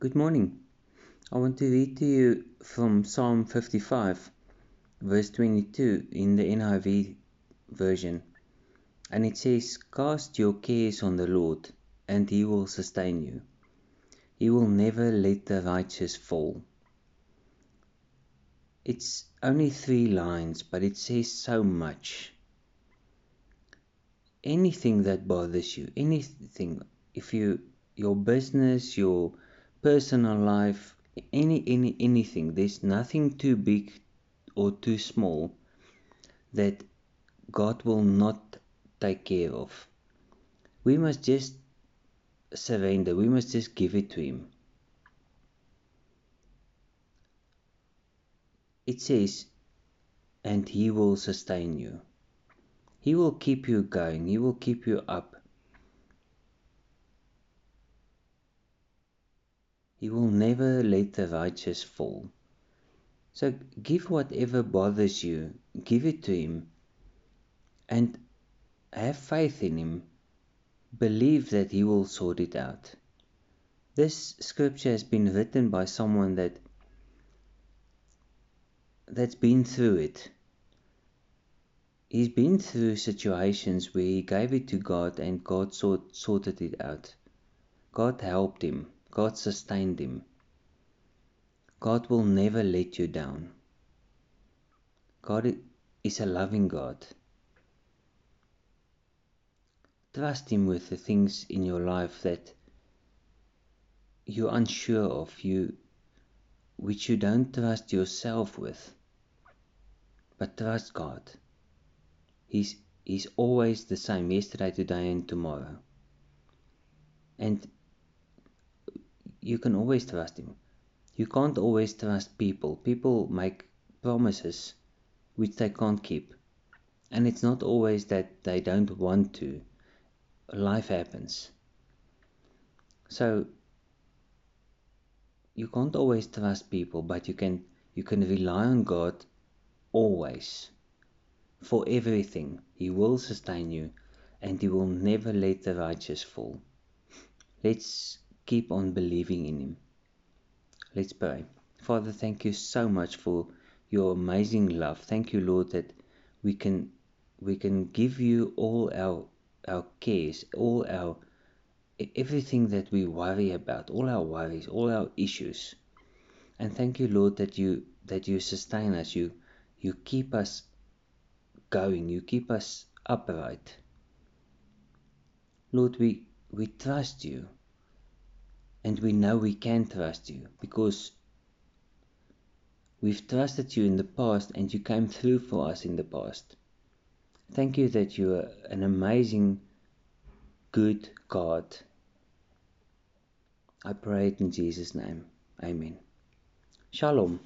Good morning. I want to read to you from Psalm 55, verse 22 in the NIV version. And it says, Cast your cares on the Lord, and he will sustain you. He will never let the righteous fall. It's only three lines, but it says so much. Anything that bothers you, anything, if you, your business, your personal life, any any anything. There's nothing too big or too small that God will not take care of. We must just surrender. We must just give it to Him. It says, and He will sustain you. He will keep you going. He will keep you up. He will never let the righteous fall. So give whatever bothers you, give it to Him, and have faith in Him. Believe that He will sort it out. This scripture has been written by someone that that's been through it. He's been through situations where he gave it to God and God sort, sorted it out. God helped him. God sustained him. God will never let you down. God is a loving God. Trust Him with the things in your life that you're unsure of, you, which you don't trust yourself with. But trust God. He's, he's always the same, yesterday, today, and tomorrow. And you can always trust him. You can't always trust people. People make promises which they can't keep. And it's not always that they don't want to. Life happens. So you can't always trust people, but you can you can rely on God always. For everything. He will sustain you and he will never let the righteous fall. Let's keep on believing in Him. Let's pray. Father, thank you so much for your amazing love. Thank you, Lord, that we can we can give you all our our cares, all our everything that we worry about, all our worries, all our issues. And thank you, Lord, that you that you sustain us, you you keep us going, you keep us upright. Lord, we we trust you and we know we can trust you because we've trusted you in the past and you came through for us in the past. Thank you that you are an amazing, good God. I pray it in Jesus' name. Amen. Shalom.